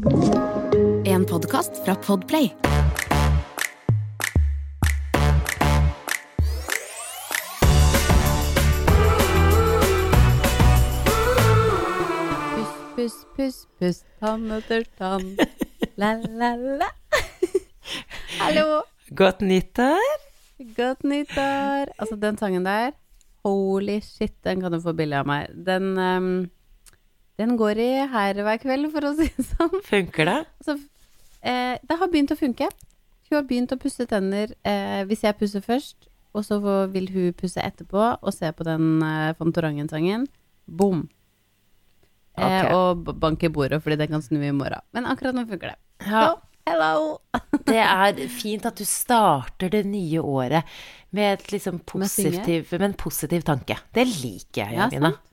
En podkast fra Podplay. Puss, puss, puss, puss, tann etter tann. La, la, la. Hallo. Godt nyttår. Godt nyttår. Altså, den sangen der, holy shit, den kan du få billig av meg. Den, ehm, den går i her hver kveld, for å si det sånn. Funker det? Så, eh, det har begynt å funke. Hun har begynt å pusse tenner eh, hvis jeg pusser først, og så vil hun pusse etterpå og se på den eh, Fantorangen-sangen. Boom. Eh, og bank i bordet, fordi den kan snu i morgen. Men akkurat nå funker det. Ja. Så, hello! Det er fint at du starter det nye året med, et liksom positiv, med en positiv tanke. Det liker jeg, Ja, Jamina. sant.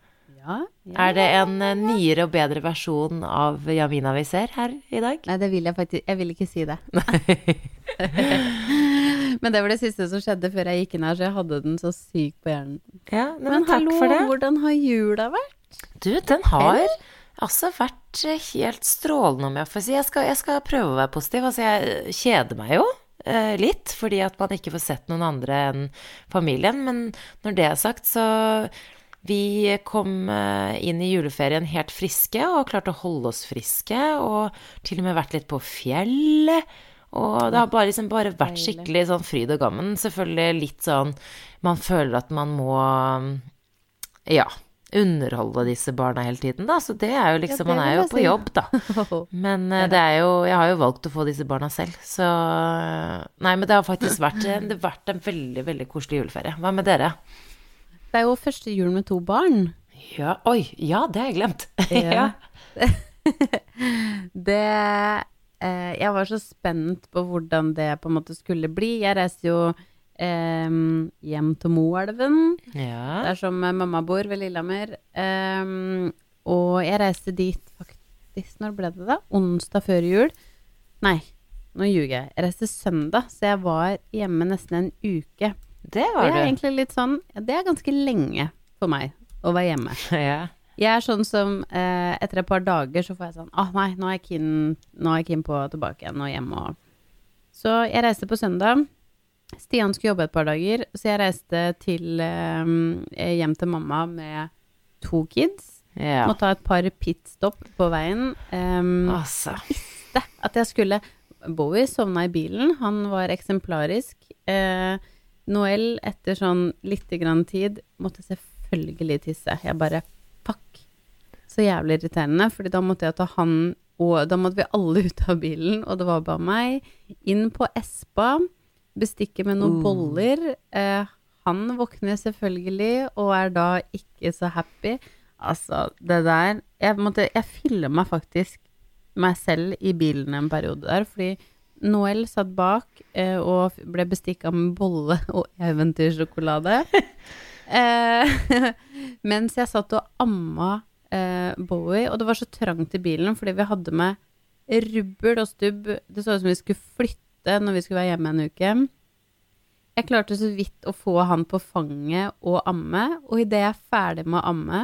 Ja, ja. Er det en eh, nyere og bedre versjon av Jamina vi ser her i dag? Nei, det vil jeg faktisk Jeg vil ikke si det. Men det var det siste som skjedde før jeg gikk inn her, så jeg hadde den så syk på hjernen. Ja, Men, men hallo, for det. hvordan har jula vært? Du, den har altså vært eh, helt strålende, om jeg får si. Jeg skal, jeg skal prøve å være positiv. Altså, jeg kjeder meg jo eh, litt, fordi at man ikke får sett noen andre enn familien. Men når det er sagt, så vi kom eh, inn i juleferien helt friske og klarte å holde oss friske, og til og med vært litt på fjellet. Og det har bare, liksom bare vært skikkelig sånn fryd og gammen. Selvfølgelig litt sånn Man føler at man må ja, underholde disse barna hele tiden, da. Så det er jo liksom Man er jo på jobb, da. Men eh, det er jo Jeg har jo valgt å få disse barna selv, så Nei, men det har faktisk vært, det har vært en veldig, veldig koselig juleferie. Hva med dere? Det er jo første jul med to barn. Ja, oi, ja, det har jeg glemt. Ja. Det eh, Jeg var så spent på hvordan det på en måte skulle bli. Jeg reiste jo eh, hjem til Moelven, ja. der som mamma bor, ved Lillehammer. Eh, og jeg reiste dit faktisk Når ble det, da? Onsdag før jul? Nei, nå ljuger jeg. Jeg reiste søndag, så jeg var hjemme nesten en uke. Det var Det er egentlig litt sånn Det er ganske lenge for meg å være hjemme. Ja. Jeg er sånn som eh, etter et par dager så får jeg sånn Åh, nei, nå er jeg keen, nå er jeg keen på tilbake igjen og hjemme og Så jeg reiste på søndag. Stian skulle jobbe et par dager, så jeg reiste til eh, hjem til mamma med to kids. ja. Måtte ha et par pitstop på veien. Um, Altså. visste at jeg skulle Bowie sovna i bilen, han var eksemplarisk. Eh, Noel, etter sånn lite grann tid, måtte selvfølgelig tisse. Jeg bare fuck. Så jævlig irriterende, fordi da måtte jeg ta han og da måtte vi alle ut av bilen, og det var bare meg. Inn på Espa, bestikke med noen mm. boller. Eh, han våkner selvfølgelig, og er da ikke så happy. Altså, det der Jeg måtte Jeg filma faktisk meg selv i bilen en periode der, fordi Noel satt bak eh, og ble bestikka med bolle og eventyrsjokolade. eh, mens jeg satt og amma eh, Bowie, og det var så trangt i bilen fordi vi hadde med rubbel og stubb. Det så ut som vi skulle flytte når vi skulle være hjemme en uke. Jeg klarte så vidt å få han på fanget og amme, og idet jeg er ferdig med å amme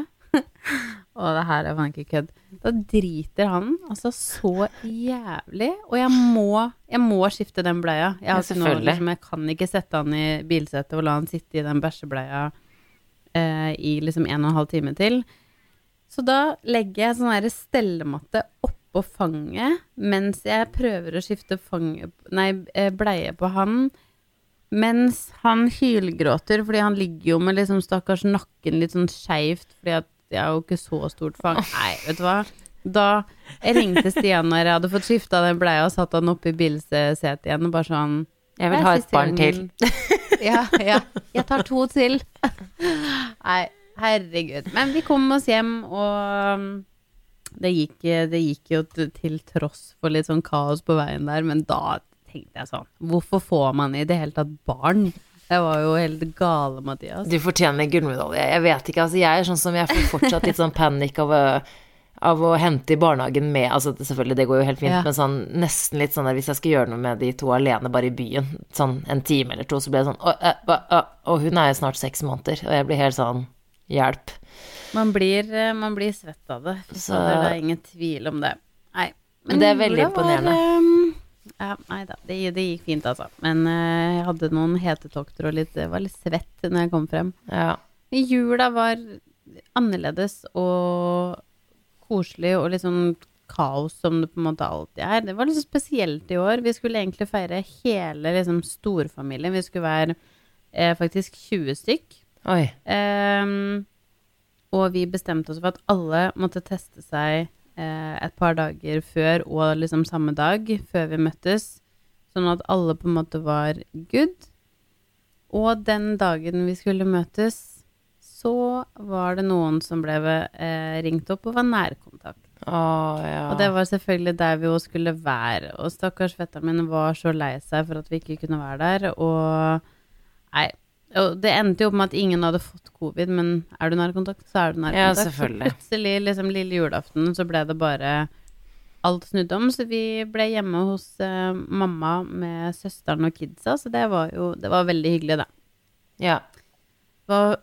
Å, det her er faen ikke kødd. Da driter han altså så jævlig. Og jeg må, jeg må skifte den bleia. Jeg, har Ja, noe, liksom, jeg kan ikke sette han i bilsetet og la han sitte i den bæsjebleia eh, i liksom en og en halv time til. Så da legger jeg sånn her stellematte oppå fanget mens jeg prøver å skifte fange, nei, eh, bleie på han. Mens han hylgråter, fordi han ligger jo med liksom stakkars nakken litt sånn skeivt, fordi at jeg er jo ikke så stort fang. Nei, vet du hva. Da jeg ringte Stian når jeg hadde fått skifta den bleia og satt han oppi bilsetet igjen og bare sånn Jeg vil ha et barn til. ja, ja. Jeg tar to til. Nei, herregud. Men vi kom oss hjem, og um, det gikk, det gikk jo til tross for litt sånn kaos på veien der, men da tenkte jeg sånn Hvorfor får man i det hele tatt barn? Jeg var jo helt gale, Mathias. Du fortjener gullmedalje. Jeg vet ikke, altså jeg er sånn som jeg får fortsatt litt sånn panikk av av å hente i barnehagen med Altså selvfølgelig, det går jo helt fint, Ja. men sånn nesten litt sånn der hvis jeg skal gjøre noe med de to alene bare i byen, sånn en time eller to, så blir det sånn å, å, å, å, Og hun er jo snart seks måneder, og jeg blir helt sånn Hjelp. Man blir, eh, man blir svett av det. Så- Så det er ingen tvil om det. Nei. Men det er veldig var, imponerende. ehm, ja, nei da, det, det gikk fint, altså. Men uh, jeg hadde noen hetetokter og litt, var litt svett når jeg kom frem. Ja. Jula var annerledes og koselig og litt sånn kaos som det på en måte alltid er. Det var litt så spesielt i år. Vi skulle egentlig feire hele liksom, storfamilien. Vi skulle være eh, faktisk 20 stykk. Ehm, og vi bestemte oss for at alle måtte teste seg et par dager før og liksom samme dag før vi møttes. Sånn at alle på en måte var good. Og den dagen vi skulle møtes, så var det noen som ble eh, ringt opp og var nærkontakt. Oh, ja. Og det var selvfølgelig der vi jo skulle være. Og stakkars fetteren min var så lei seg for at vi ikke kunne være der. Og nei. Og det endte jo opp med at ingen hadde fått covid, men er du nærkontakt, så er du nærkontakt. Ja, selvfølgelig. Så plutselig, liksom lille julaften, så ble det bare alt snudd om. Så vi ble hjemme hos uh, mamma med søsteren og kidsa, så det var jo Det var veldig hyggelig, da. ja. Det var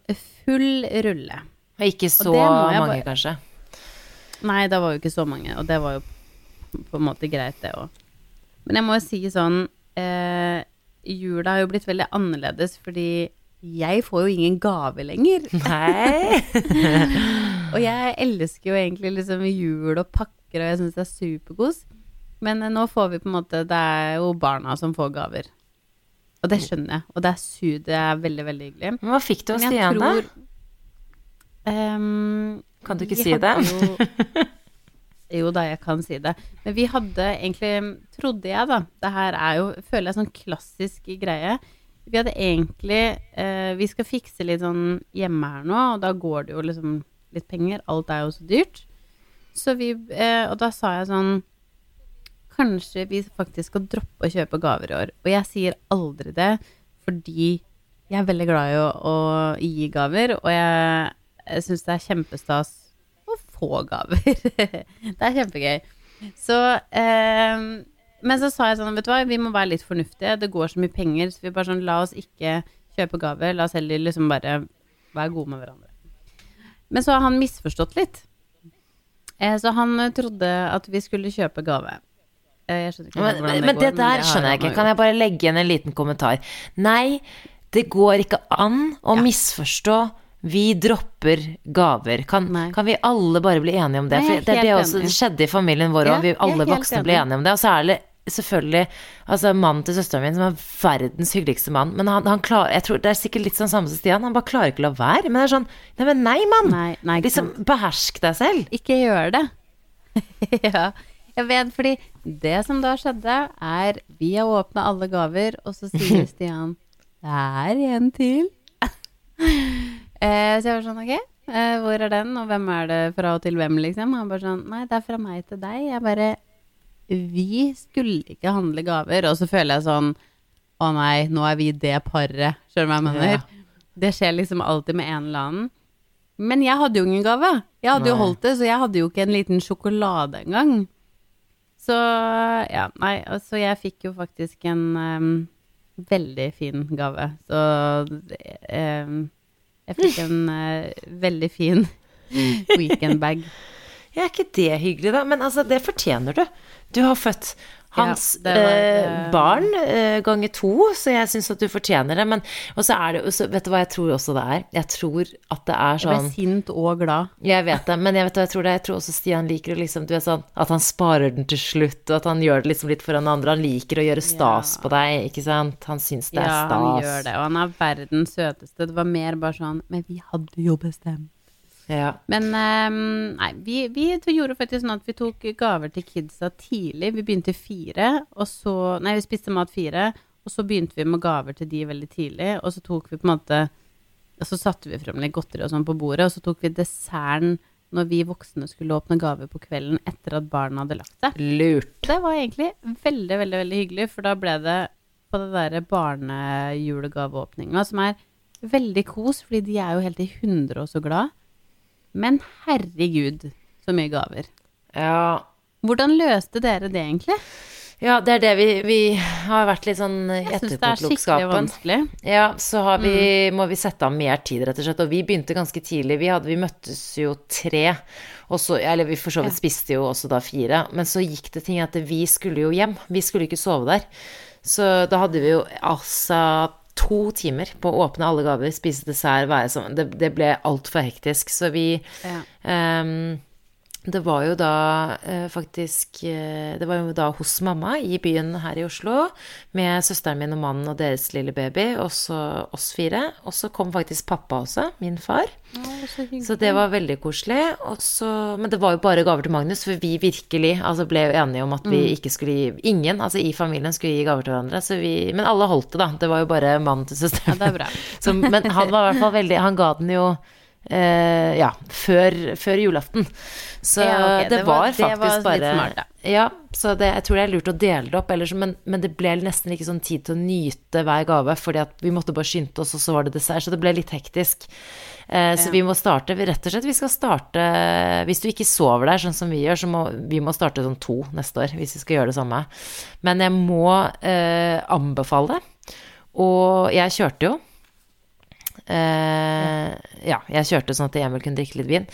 full rulle. Og ikke så og mange, bare- kanskje. Nei, det var jo ikke så mange, og det var jo på en måte greit, det òg. Men jeg må jo si sånn eh, Jula har jo blitt veldig annerledes, fordi jeg får jo ingen gave lenger. Nei. Og jeg elsker jo egentlig liksom jul og pakker, og jeg syns det er superkos. Men eh, nå får vi på en måte Det er jo barna som får gaver. Og det skjønner jeg, og det er su, det er veldig, veldig hyggelig. Men hva fikk du jeg Stian, da? Ehm, Kan du ikke si det? Jo, jo da, jeg kan si det. Men vi hadde egentlig, trodde jeg da, det her er jo, føler jeg sånn klassisk greie. Vi hadde egentlig, eh, vi skal fikse litt sånn hjemme her nå, og da går det jo liksom litt penger. Alt er jo så dyrt. Så vi, eh, og da sa jeg sånn, kanskje vi faktisk skal droppe å kjøpe gaver i år. Og jeg sier aldri det, fordi jeg er veldig glad i å, å gi gaver, og jeg, jeg syns det er kjempestas å få gaver. det er kjempegøy. Så eh, Men så sa jeg sånn, vet du hva, vi må være litt fornuftige. Det går så mye penger, så vi bare sånn, la oss ikke kjøpe gaver. La oss heller liksom bare være gode med hverandre. Men så har han misforstått litt. Eh, så han eh, trodde at vi skulle kjøpe gave. Eh, jeg skjønner ikke Men, hvordan det men går, det der skjønner jeg ikke. Kan jeg bare legge igjen en liten kommentar? Nei, det går ikke an å Ja. misforstå. Vi dropper gaver. Kan, kan vi alle bare bli enige om det? Nei, For det er det også det skjedde i familien vår Ja. Vi alle voksne ble enige om det. Og så er det selvfølgelig altså mannen til søsteren min som er verdens hyggeligste mann. Men han, han klar, Jeg tror det er sikkert litt sånn samme som Stian. Han bare klarer ikke å la være. Men det er sånn Nei, men nei, mann! Nei, nei, liksom, behersk deg selv. Ikke gjør det. ja, jeg vet, fordi det som da skjedde, er vi har åpna alle gaver, og så sier Stian det er en til. eh, så jeg var sånn, ok, eh, hvor er den, og hvem er det fra og til hvem, liksom? Han bare sånn, nei, det er fra meg til deg. Jeg bare, vi skulle ikke handle gaver, og så føler jeg sånn, å nei, nå er vi det paret, skjønner du hva jeg mener? Ja. Det skjer liksom alltid med en eller annen. Men jeg hadde jo ingen gave. Jeg hadde jo holdt det, så jeg hadde jo ikke en liten sjokolade engang. Så ja, nei, altså jeg fikk jo faktisk en um, veldig fin gave. Så um, jeg fikk en uh, veldig fin weekendbag. Ja, er ikke det hyggelig, da? Men altså, det fortjener du. Du har født hans Ja, var, eh, eh, barn eh, ganger to, så jeg syns at du fortjener det. Men og så er det også, Vet du hva jeg tror også det er? Jeg tror at det er sånn Jeg ble sånn sint og glad. Jeg vet det, men jeg vet hva jeg tror det er. Jeg tror også Stian liker å liksom sånn at han sparer den til slutt, og at han gjør det liksom litt foran andre. Han liker å gjøre stas Ja. på deg, ikke sant? Han syns det er Ja, stas. han gjør det, og han er verdens søteste. Det var mer bare sånn Men vi hadde jo bestemt. Ja. Men um, nei, vi, vi gjorde faktisk sånn at vi tok gaver til kidsa tidlig. Vi begynte fire, og så Nei, vi spiste mat fire, og så begynte vi med gaver til de veldig tidlig. Og så tok vi på en måte Og så satte vi frem litt godteri og sånn på bordet, og så tok vi desserten når vi voksne skulle åpne gaver på kvelden etter at barna hadde lagt seg. Lurt. Det var egentlig veldig, veldig veldig hyggelig, for da ble det på det derre barnejulegaveåpninga, som er veldig kos, fordi de er jo helt i hundre og så glad. Men herregud, så mye gaver. Ja. Hvordan løste dere det egentlig? Ja, det er det vi, vi har vært litt sånn i Jeg syns det er skikkelig etterpåklokskapen. vanskelig. Ja, så har vi, Mm. må vi sette av mer tid, rett og slett. Og vi begynte ganske tidlig. Vi, hadde, vi møttes jo tre, og så, eller vi for så vidt spiste jo også da fire. Men så gikk det ting at vi skulle jo hjem. Vi skulle ikke sove der. Så da hadde vi jo altså to timer på å åpne alle gaver, spise dessert, være sånn. Det, det ble altfor hektisk. Så vi Ja. Ehm, det var jo da eh, faktisk eh, Det var jo da hos mamma i byen her i Oslo, med søsteren min og mannen og deres lille baby, og så oss fire. Og så kom faktisk pappa også, min far. Å, så. Så det var veldig koselig. Også, men det var jo bare gaver til Magnus, for vi virkelig altså ble enige om at vi Mm. ikke skulle gi Ingen altså i familien skulle gi gaver til hverandre. Så vi, men alle holdt det, da. Det var jo bare mannen til Ja, søsteren. det er bra. Så, men han var i hvert fall veldig Han ga den jo eh, ja, før, før julaften. Så Ja, okay. det, det var, var- det faktisk var bare smart. Ja, så det, jeg tror det er lurt å dele det opp, ellers, men, men det ble nesten ikke sånn tid til å nyte hver gave, fordi vi måtte bare skynde oss, og så var det dessert, så det ble litt hektisk. Eh, så vi må starte, rett og slett, vi skal starte Hvis du ikke sover der, sånn som vi gjør, så må vi må starte sånn to neste år, hvis vi skal gjøre det samme. Men jeg må uh, anbefale, og jeg kjørte jo. Eh, ja, jeg kjørte sånn at Emil kunne drikke litt vin.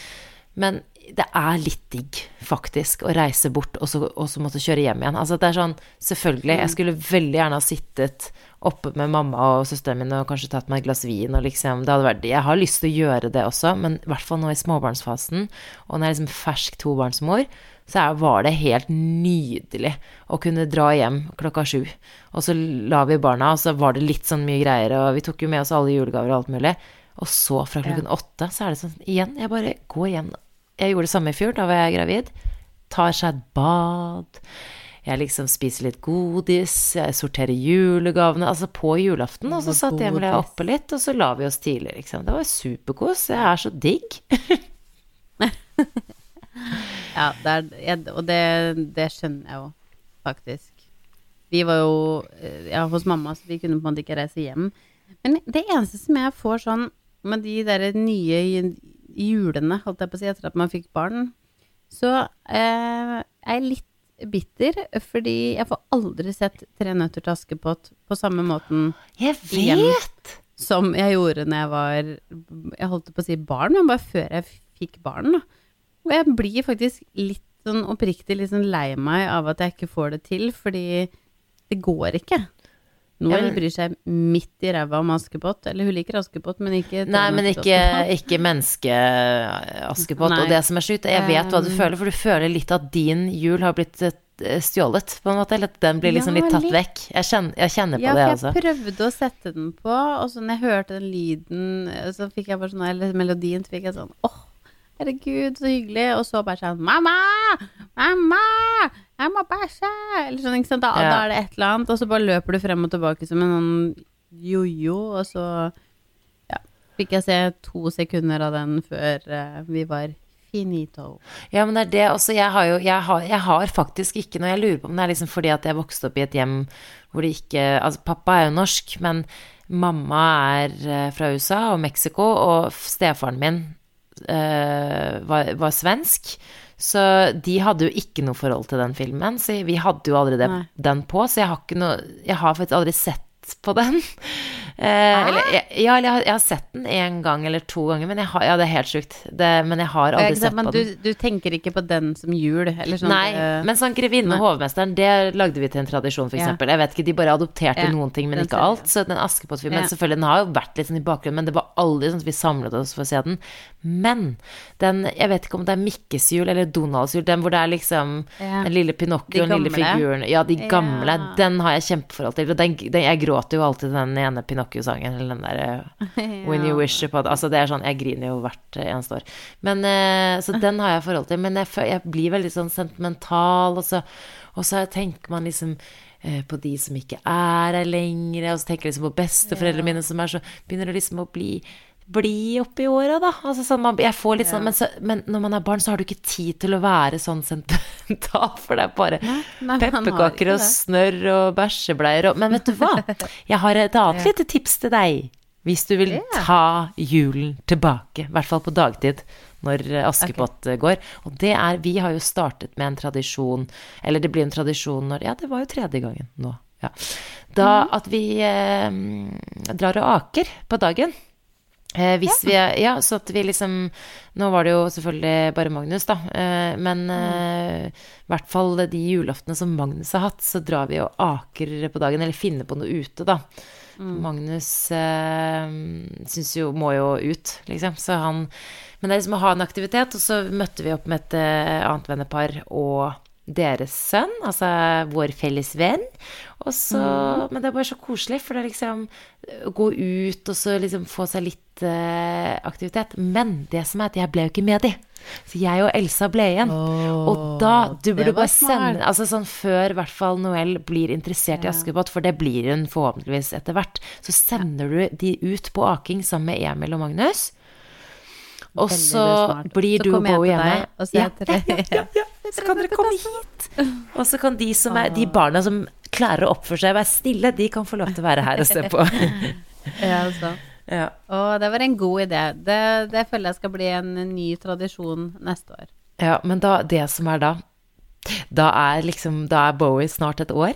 Men det er litt digg, faktisk, å reise bort og så, og så måtte kjøre hjem igjen. Altså, det er sånn, selvfølgelig, jeg skulle veldig gjerne ha sittet oppe med mamma og søsteren min og kanskje tatt meg et glass vin og liksom Det hadde vært Jeg har lyst til å gjøre det også, men i hvert fall nå i småbarnsfasen, og når jeg er liksom fersk tobarnsmor, så var det helt nydelig å kunne dra hjem klokka sju. Og så la vi barna, og så var det litt sånn mye greier, og vi tok jo med oss alle julegaver og alt mulig. Og så fra klokken åtte, så er det sånn igjen, jeg bare går igjen. Jeg gjorde det samme i fjor, da var jeg gravid. Tar seg et bad. Jeg liksom spiser litt godis, jeg sorterer julegavene. Altså på julaften, og så satt jeg med oppe litt, og så la vi oss tidlig, liksom. Det var superkos. Jeg er så digg. Ja, er, jeg, og det, det skjønner jeg jo, faktisk. Vi var jo eh, ja, hos mamma, så vi kunne på en måte ikke reise hjem. Men det eneste som jeg får sånn med de der nye julene, holdt jeg på å si, etter at man fikk barn, så eh, er jeg litt bitter, fordi jeg får aldri sett Tre nøtter til Askepott på samme måten Jeg Igjen. vet! som jeg gjorde når jeg var Jeg holdt på å si barn, men bare før jeg fikk barn. Da. Og jeg blir faktisk litt sånn oppriktig litt sånn lei meg av at jeg ikke får det til, fordi det går ikke. Noel Ja, bryr seg midt i ræva om Askepott. Eller hun liker Askepott, men ikke Nei, men ikke, ikke menneske-Askepott. Og det som er sjukt, jeg vet hva du føler, for du føler litt at din jul har blitt eh, stjålet, på en måte. Eller at den blir liksom Ja, litt tatt litt. vekk. Jeg kjenner, jeg kjenner på Ja, det, for altså. jeg prøvde å sette den på, og så når jeg hørte den lyden, så fikk jeg bare sånn Eller melodien, så fikk jeg sånn åh, herregud, så hyggelig. Og så bare sånn Mamma! Mamma! Jeg må bæsje! Eller sånn, ikke sant. Da, Ja. da er det et eller annet, og så bare løper du frem og tilbake som en sånn jojo, og så ja, fikk jeg se to sekunder av den før uh, vi var finito. Ja, men det er det også. Jeg har jo jeg har, jeg har faktisk ikke noe Jeg lurer på om det er liksom fordi at jeg vokste opp i et hjem hvor det ikke Altså, pappa er jo norsk, men mamma er eh, fra USA og Mexico, og stefaren min var, var svensk. Så de hadde jo ikke noe forhold til den filmen, så vi hadde jo aldri det, den på. Så jeg har noe Jeg har faktisk aldri sett på den. Eh, eller, jeg, ja, eller jeg har, jeg har sett den én gang eller to ganger, men jeg har, ja, det er helt sjukt. Det, men jeg har aldri sett på du, den. du tenker ikke på den som jul? Eller sånn Nei, eh, men sånn 'Grevinne og hovmesteren, det lagde vi til en tradisjon, for Ja. Jeg vet ikke, de bare adopterte Ja, noen ting, men den ikke alt. Så den Askepott-filmen, Ja. selvfølgelig, den har jo vært litt sånn i bakgrunnen, men det var aldri sånn at vi samlet oss for å se den. Men den, jeg vet ikke om det er Mikkes jul eller Donalds jul, den hvor det er liksom den lille Pinocchio og den lille figuren. Ja, de gamle. Den har jeg kjempeforhold til. Og den, den, jeg gråter jo alltid den ene Pinocchio-sangen, eller den der eh, When You Wish Upon Altså, det er sånn, jeg griner jo hvert eh, eneste år. Men, eh, så den har jeg forhold til. Men jeg, jeg blir veldig sånn sentimental, og så, og så tenker man liksom på de som ikke er her lenger, og så tenker jeg liksom på besteforeldrene mine som er så Begynner å liksom å bli bli oppi åra, da. Altså, sånn, man, jeg får litt sånn, men, så, men når man er barn, så har du ikke tid til å være sånn sentimental, for det er bare pepperkaker og snørr og bæsjebleier og Men vet du hva? Jeg har et annet lite tips til deg. Hvis du vil yeah. ta julen tilbake, i hvert fall på dagtid, når eh, Askepott okay. går. Og det er Vi har jo startet med en tradisjon, eller det blir en tradisjon når Ja, det var jo tredje gangen nå. Ja. Da at vi eh, drar og aker på dagen. Eh, hvis vi ja, så at vi liksom Nå var det jo selvfølgelig bare Magnus, da. Eh, men eh, i hvert fall de julaftene som Magnus har hatt, så drar vi og aker på dagen, eller finner på noe ute, da. Magnus eh, syns jo Må jo ut, liksom. Så han Men det er liksom å ha en aktivitet, og så møtte vi opp med et eh, annet vennepar og deres sønn, altså vår felles venn. Og så, Men det er bare så koselig, for det er liksom å gå ut og så liksom få seg litt uh, aktivitet. Men det som er at jeg ble jo ikke med de. Så jeg og Elsa ble igjen. og da Du burde bare sende. Altså sånn før i hvert fall Noëlle blir interessert i Askepott, for det blir hun forhåpentligvis etter hvert, så sender du de ut på aking sammen med Emil og Magnus. Og Veldig så smart. blir Så du og Bo hjemme. og Ja, deg- ja, ja, ja, ja. Så kan dere komme hit. Og så kan de som er De barna som klarer å oppføre seg og være stille, de kan få lov til å være her og se på. Ja, altså. Ja. Og det var en god idé. Det, det føler jeg skal bli en ny tradisjon neste år. Ja, men da, det som er da Da er liksom Da er Bowie snart et år.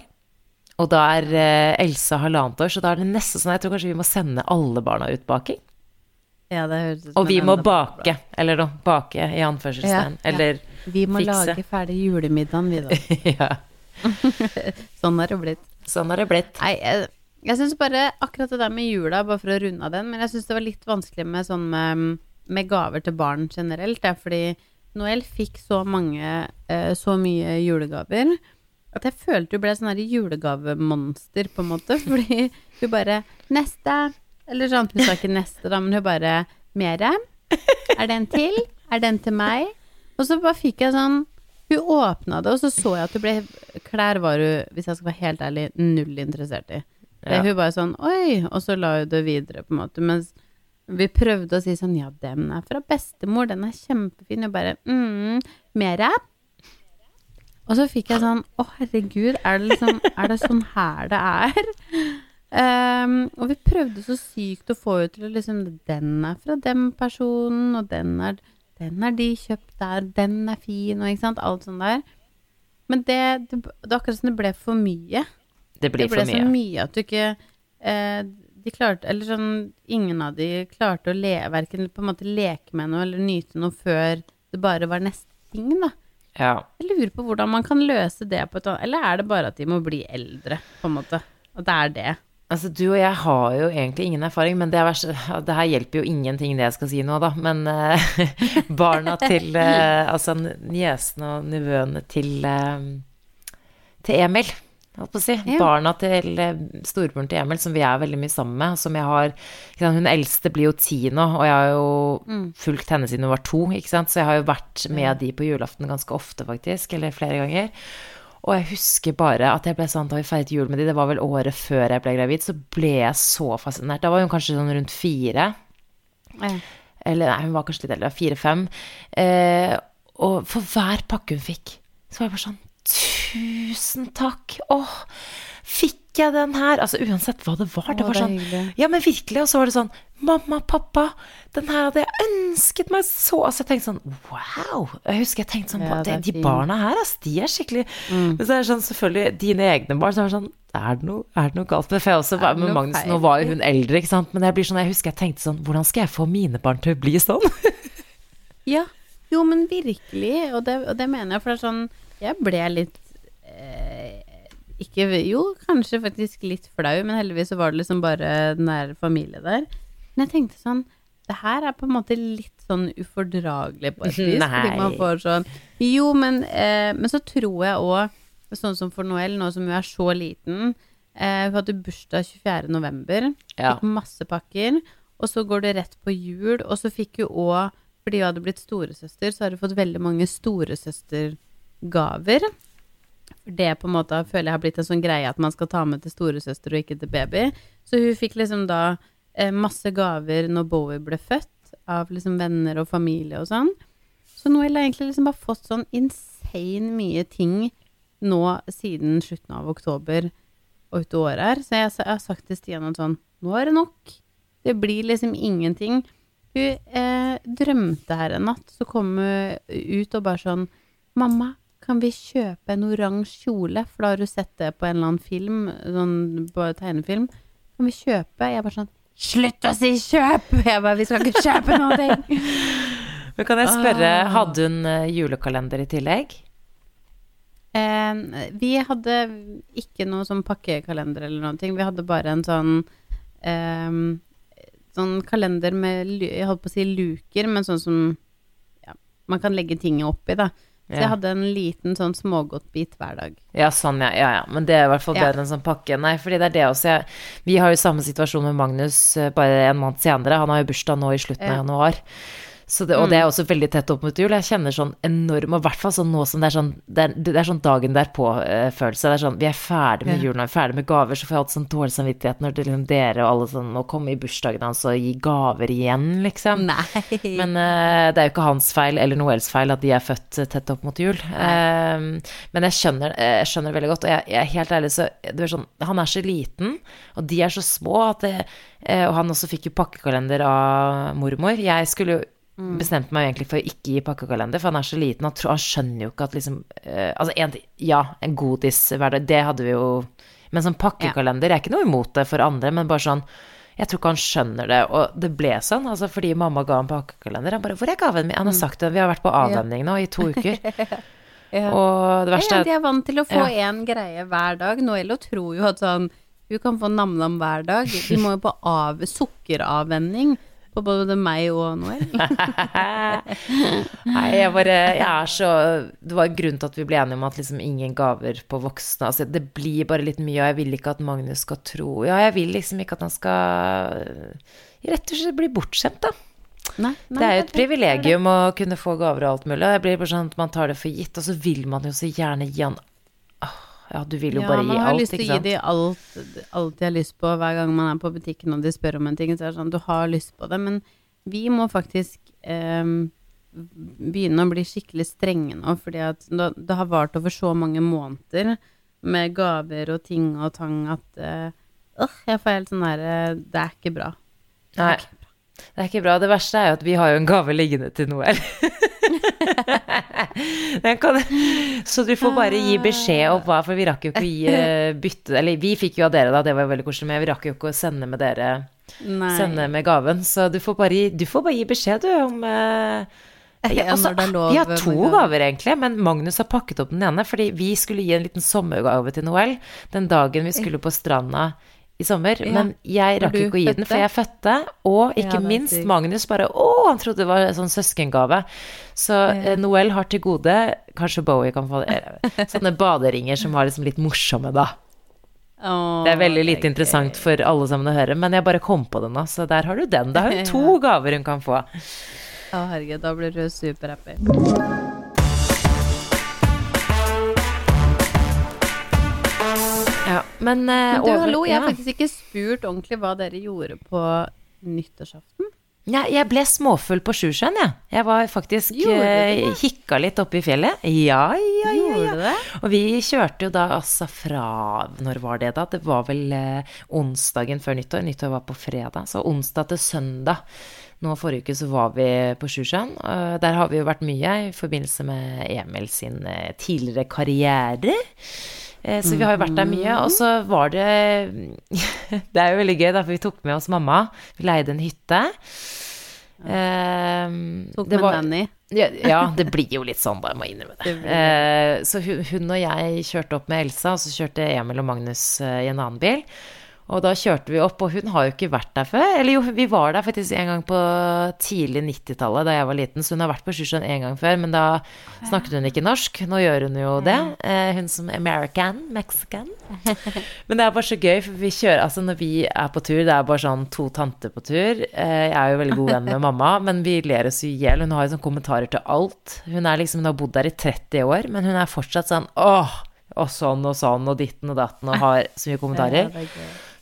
Og da er eh, Elsa halvannet år, så da er det nesten sånn Jeg tror kanskje vi må sende alle barna ut baking. Ja, det høres ut som Og vi må bra. bake. Eller noe. Bake i anførselstegn. Ja, ja. Eller Vi må fikse. lage ferdig julemiddagen, vi da. Ja. Sånn har det blitt. Sånn har det blitt. Nei, jeg, jeg syns bare akkurat det der med jula, bare for å runde av den, men jeg syns det var litt vanskelig med sånn med, med gaver til barn generelt. Det er fordi Noel fikk så mange, eh, så mye julegaver. At jeg følte hun ble sånn her julegavemonster, på en måte. Fordi hun bare 'Neste!' Eller sånn. Hun sa ikke 'neste', da, men hun bare 'Mere? Er det en til? Er den til meg?' Og så bare fikk jeg sånn Hun åpna det, og så så jeg at hun ble Klær var hun, hvis jeg skal være helt ærlig, null interessert i. Ja. Hun bare sånn Oi! Og så la hun det videre, på en måte. Mens vi prøvde å si sånn Ja, den er fra bestemor, den er kjempefin. Og bare mm, Mere? Og så fikk jeg sånn Å, herregud, er det liksom Er det sånn her det er? Um, og vi prøvde så sykt å få ut til liksom Den er fra den personen, og den er Den er de kjøpt der, den er fin, og ikke sant, alt sånt der. Men det, det, det akkurat som det ble for mye. Det ble, det ble for så mye. mye at du ikke eh, De klarte Eller sånn Ingen av de klarte å le, verken på en måte leke med noe eller nyte noe før det bare var neste ting, da. Ja. Jeg lurer på hvordan man kan løse det på et annet Eller er det bare at de må bli eldre, på en måte? At det er det. Altså, du og jeg har jo egentlig ingen erfaring, men det, er det her hjelper jo ingenting det jeg skal si nå, da. Men uh, barna til uh, Altså niesene og nevøene til uh, til Emil, holdt på å si. Ja. Barna til storebroren til Emil, som vi er veldig mye sammen med. Som jeg har sant, Hun eldste blir jo ti nå, og jeg har jo Mm. fulgt henne siden hun var to, ikke sant. Så jeg har jo vært med de på julaften ganske ofte, faktisk. Eller flere ganger. Og jeg husker bare at jeg ble sånn da vi feiret jul med de, det var vel året før jeg ble gravid, så ble jeg så fascinert. Da var hun kanskje sånn rundt fire. Ja. Eller nei, hun var kanskje litt eldre, fire-fem. Eh, og for hver pakke hun fikk, så var jeg bare sånn Tusen takk! Åh, fikk jeg den her? Altså uansett hva det var. det Å, var det er sånn. Ja, men virkelig. Og så var det sånn Mamma, pappa, den her hadde jeg ønsket meg så Altså jeg tenkte sånn Wow! Jeg husker jeg tenkte sånn Ja, det De barna her, altså, de er skikkelig Men så er det sånn selvfølgelig Dine egne barn, så er det sånn er det, noe, er det noe galt med? For jeg også var med Magnus, nå var jo hun eldre, ikke sant. Men jeg blir sånn, jeg husker jeg tenkte sånn Hvordan skal jeg få mine barn til å bli sånn? Ja, jo, men virkelig, og det, og det mener jeg, for det er sånn Jeg ble litt Ikke Jo, kanskje faktisk litt flau, men heldigvis så var det liksom bare nær familie der. Men jeg tenkte sånn Det her er på en måte litt sånn ufordragelig på et vis. Fordi man får sånn Jo, men, eh, men så tror jeg òg, sånn som for Noëlle, nå som hun er så liten eh, Hun hadde bursdag 24. november. Ja. Fikk masse pakker. Og så går det rett på jul, og så fikk hun òg Fordi hun hadde blitt storesøster, så har hun fått veldig mange storesøstergaver. Det på en måte føler jeg har blitt en sånn greie at man skal ta med til storesøster og ikke til baby. Så hun fikk liksom da eh, masse gaver når Bowie ble født, av liksom venner og familie og sånn. Så nå har egentlig liksom bare fått sånn insane mye ting nå siden slutten av oktober og ut året her. Så jeg, jeg har sagt til Stian at sånn Nå er det nok. Det blir liksom ingenting. Hun eh, drømte her en natt, så kom hun ut og bare sånn Mamma, kan vi kjøpe en oransje kjole? For da har du sett det på en eller annen film, sånn på tegnefilm. Kan vi kjøpe? Jeg bare sånn Slutt å si kjøp! Jeg bare Vi skal ikke kjøpe noe! Men kan jeg spørre, Ah. hadde hun eh, julekalender i tillegg? Eh, vi hadde ikke noe sånn pakkekalender eller noen ting. Vi hadde bare en sånn eh, Sånn kalender med Jeg holdt på å si luker, men sånn som ja, man kan legge ting oppi, da. Så jeg hadde en liten sånn smågodtbit hver dag. Ja, sånn, ja. ja, ja. Men det er i hvert fall Ja. bedre enn sånn pakke. Nei, fordi det er det også. Jeg, vi har jo samme situasjon med Magnus eh, bare en måned senere. Han har jo bursdag nå i slutten Ja. av januar. Så det, og Mm. det er også veldig tett opp mot jul. Jeg kjenner sånn enorm, og i hvert fall sånn nå som det er sånn Det er, det er sånn dagen derpå-følelse. Det er sånn Vi er ferdig med julen, vi er ferdig med gaver, så får jeg alltid sånn dårlig samvittighet når det liksom dere og alle sånn må komme i bursdagen hans og gi gaver igjen, liksom. Nei. Men uh, det er jo ikke hans feil eller Noels feil at de er født eh, tett opp mot jul. Uh, men jeg skjønner, eh, jeg skjønner veldig godt, og jeg, jeg er helt ærlig, så det er sånn, Han er så liten, og de er så små at det, eh, Og han også fikk jo pakkekalender av mormor. Jeg skulle jo bestemte meg egentlig for å ikke gi pakkekalender, for han er så liten. Han, tror, han skjønner jo ikke at liksom uh, Altså, en, ja, en godis hver dag, det hadde vi jo Men sånn pakkekalender, jeg er ikke noe imot det for andre, men bare sånn jeg tror ikke han skjønner det, og det ble sånn, altså fordi mamma ga ham pakkekalender. Han bare 'Hvor er gaven min?' Han har sagt det, vi har vært på avvenning nå i to uker. Ja. Og det verste ja, er de er vant til å få Ja. greie hver dag. Noello tror jo at sånn Hun kan få nam-nam hver dag. De må jo på av, sukkeravvenning på både meg og Noel. Nei, jeg bare Jeg er så Det var grunn til at vi ble enige om at liksom ingen gaver på voksne. Altså, det blir bare litt mye, og jeg vil ikke at Magnus skal tro Ja, jeg vil liksom ikke at han skal rett og slett bli bortskjemt, da. Nei, nei, Det er jo et privilegium å kunne få gaver og alt mulig. Det blir bare sånn at man tar det for gitt, og så vil man jo så gjerne gi han Ja, du vil jo bare gi alt Ja, man har lyst til å gi dem alt, alt de har lyst på hver gang man er på butikken og de spør om en ting. Så er det sånn, du har lyst på det, men vi må faktisk eh, begynne å bli skikkelig strenge nå, fordi at det, det har vart over så mange måneder med gaver og ting og tang at eh, øh, jeg får helt sånn derre Det er ikke bra. Nei, det er ikke bra. Det verste er jo at vi har jo en gave liggende til Noel. Kan, så du får bare gi beskjed om hva, for vi rakk jo ikke å gi eh, bytte Eller vi fikk jo av dere, da, det var jo veldig koselig, men vi rakk jo ikke å sende med dere Nei. Sende med gaven. Så du får bare gi, du får bare gi beskjed, du, om eh, ja, altså, vi har to gaver, egentlig, men Magnus har pakket opp den ene. Fordi vi skulle gi en liten sommergave til Noel den dagen vi skulle på stranda i sommer. Ja, Men jeg rakk ikke å gi den, for jeg fødte. Og ikke er minst. Magnus bare Å, han trodde det var en sånn søskengave. Så Ja. eh, Noel har til gode Kanskje Bowie kan få. Sånne baderinger som var liksom litt morsomme, da. Oh, Det er veldig lite okay. interessant for alle sammen å høre, men jeg bare kom på det nå, så der har du den. Da har hun to gaver hun kan få. Å, herregud, da blir du superhappy. Men, uh, Men du, over- hallo, jeg har ja. faktisk ikke spurt ordentlig hva dere gjorde på nyttårsaften. Ja, jeg ble småfull på Sjusjøen, jeg. Jeg var faktisk Gjorde eh? Hikka litt oppe i fjellet. Ja, ja, ja. Ja. det? Og vi kjørte jo da altså fra Når var det, da? Det var vel uh, onsdagen før nyttår. Nyttår var på fredag. Så onsdag til søndag. Nå forrige uke så var vi på Sjusjøen. Der har vi jo vært mye i forbindelse med Emil sin tidligere karriere. Eh, Så vi har jo vært der mye. Og så var det Det er jo veldig gøy, da, for vi tok med oss mamma. Vi leide en hytte. Eh, Tok med var- nanny. ja, ja, det blir jo litt sånn, da, jeg må innrømme det. Det Eh, så hun, hun og jeg kjørte opp med Elsa, og så kjørte Emil og Magnus eh, i en annen bil. Og da kjørte vi opp, og hun har jo ikke vært der før. Eller jo, vi var der faktisk en gang på tidlig 90-tallet, da jeg var liten, så hun har vært på Sjusjøen en gang før, men da snakket hun ikke norsk. Nå gjør hun jo det. Eh, hun som American, Mexican. Men det er bare så gøy, for vi kjører Altså, når vi er på tur, det er bare sånn to tanter på tur. Eh, jeg er jo veldig god venn med mamma, men vi ler oss i hjel. Hun har jo sånn kommentarer til alt. Hun er liksom, hun har bodd der i 30 år, men hun er fortsatt sånn åh, og sånn og sånn og ditten og datten, og har så mye kommentarer.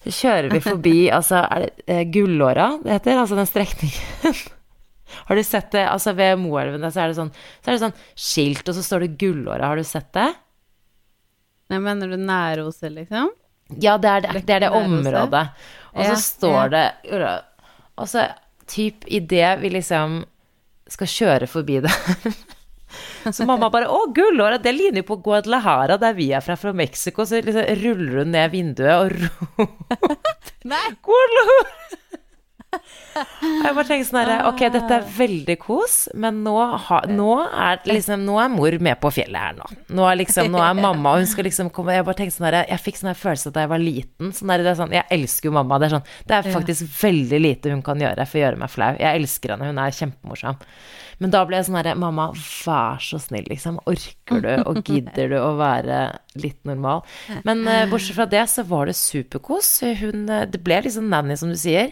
Så kjører vi forbi, altså, er det eh, Gullåra det heter? Altså den strekningen. Har du sett det? Altså ved Moelven der, så er det sånn, så er det sånn skilt, og så står det Gullåra. Har du sett det? Nei, mener du Næroset, liksom? Ja, det er det, det, er det området. Og så Ja, står det Og så typ idet vi liksom skal kjøre forbi det Så mamma bare 'Å, gullåret, det ligner jo på Guadalajara, der vi er fra, fra Mexico.' Så liksom ruller hun ned vinduet og roper Nei. Guadalajara! Jeg bare tenker sånn herre Ok, dette er veldig kos, men nå, ha, nå, er liksom, nå er mor med på fjellet her nå. Nå er liksom, nå er mamma, og hun skal liksom komme Jeg bare tenker sånn herre Jeg fikk sånn her følelse da jeg var liten. Sånn der, det er sånn, jeg elsker jo mamma. Det er sånn Det er faktisk veldig lite hun kan gjøre for å gjøre meg flau. Jeg elsker henne, hun er kjempemorsom. Men da ble jeg sånn herre Mamma, vær så snill, liksom. Orker du og gidder du å være litt normal? Men uh, bortsett fra det, så var det superkos. Hun uh, Det ble liksom nanny, som du sier.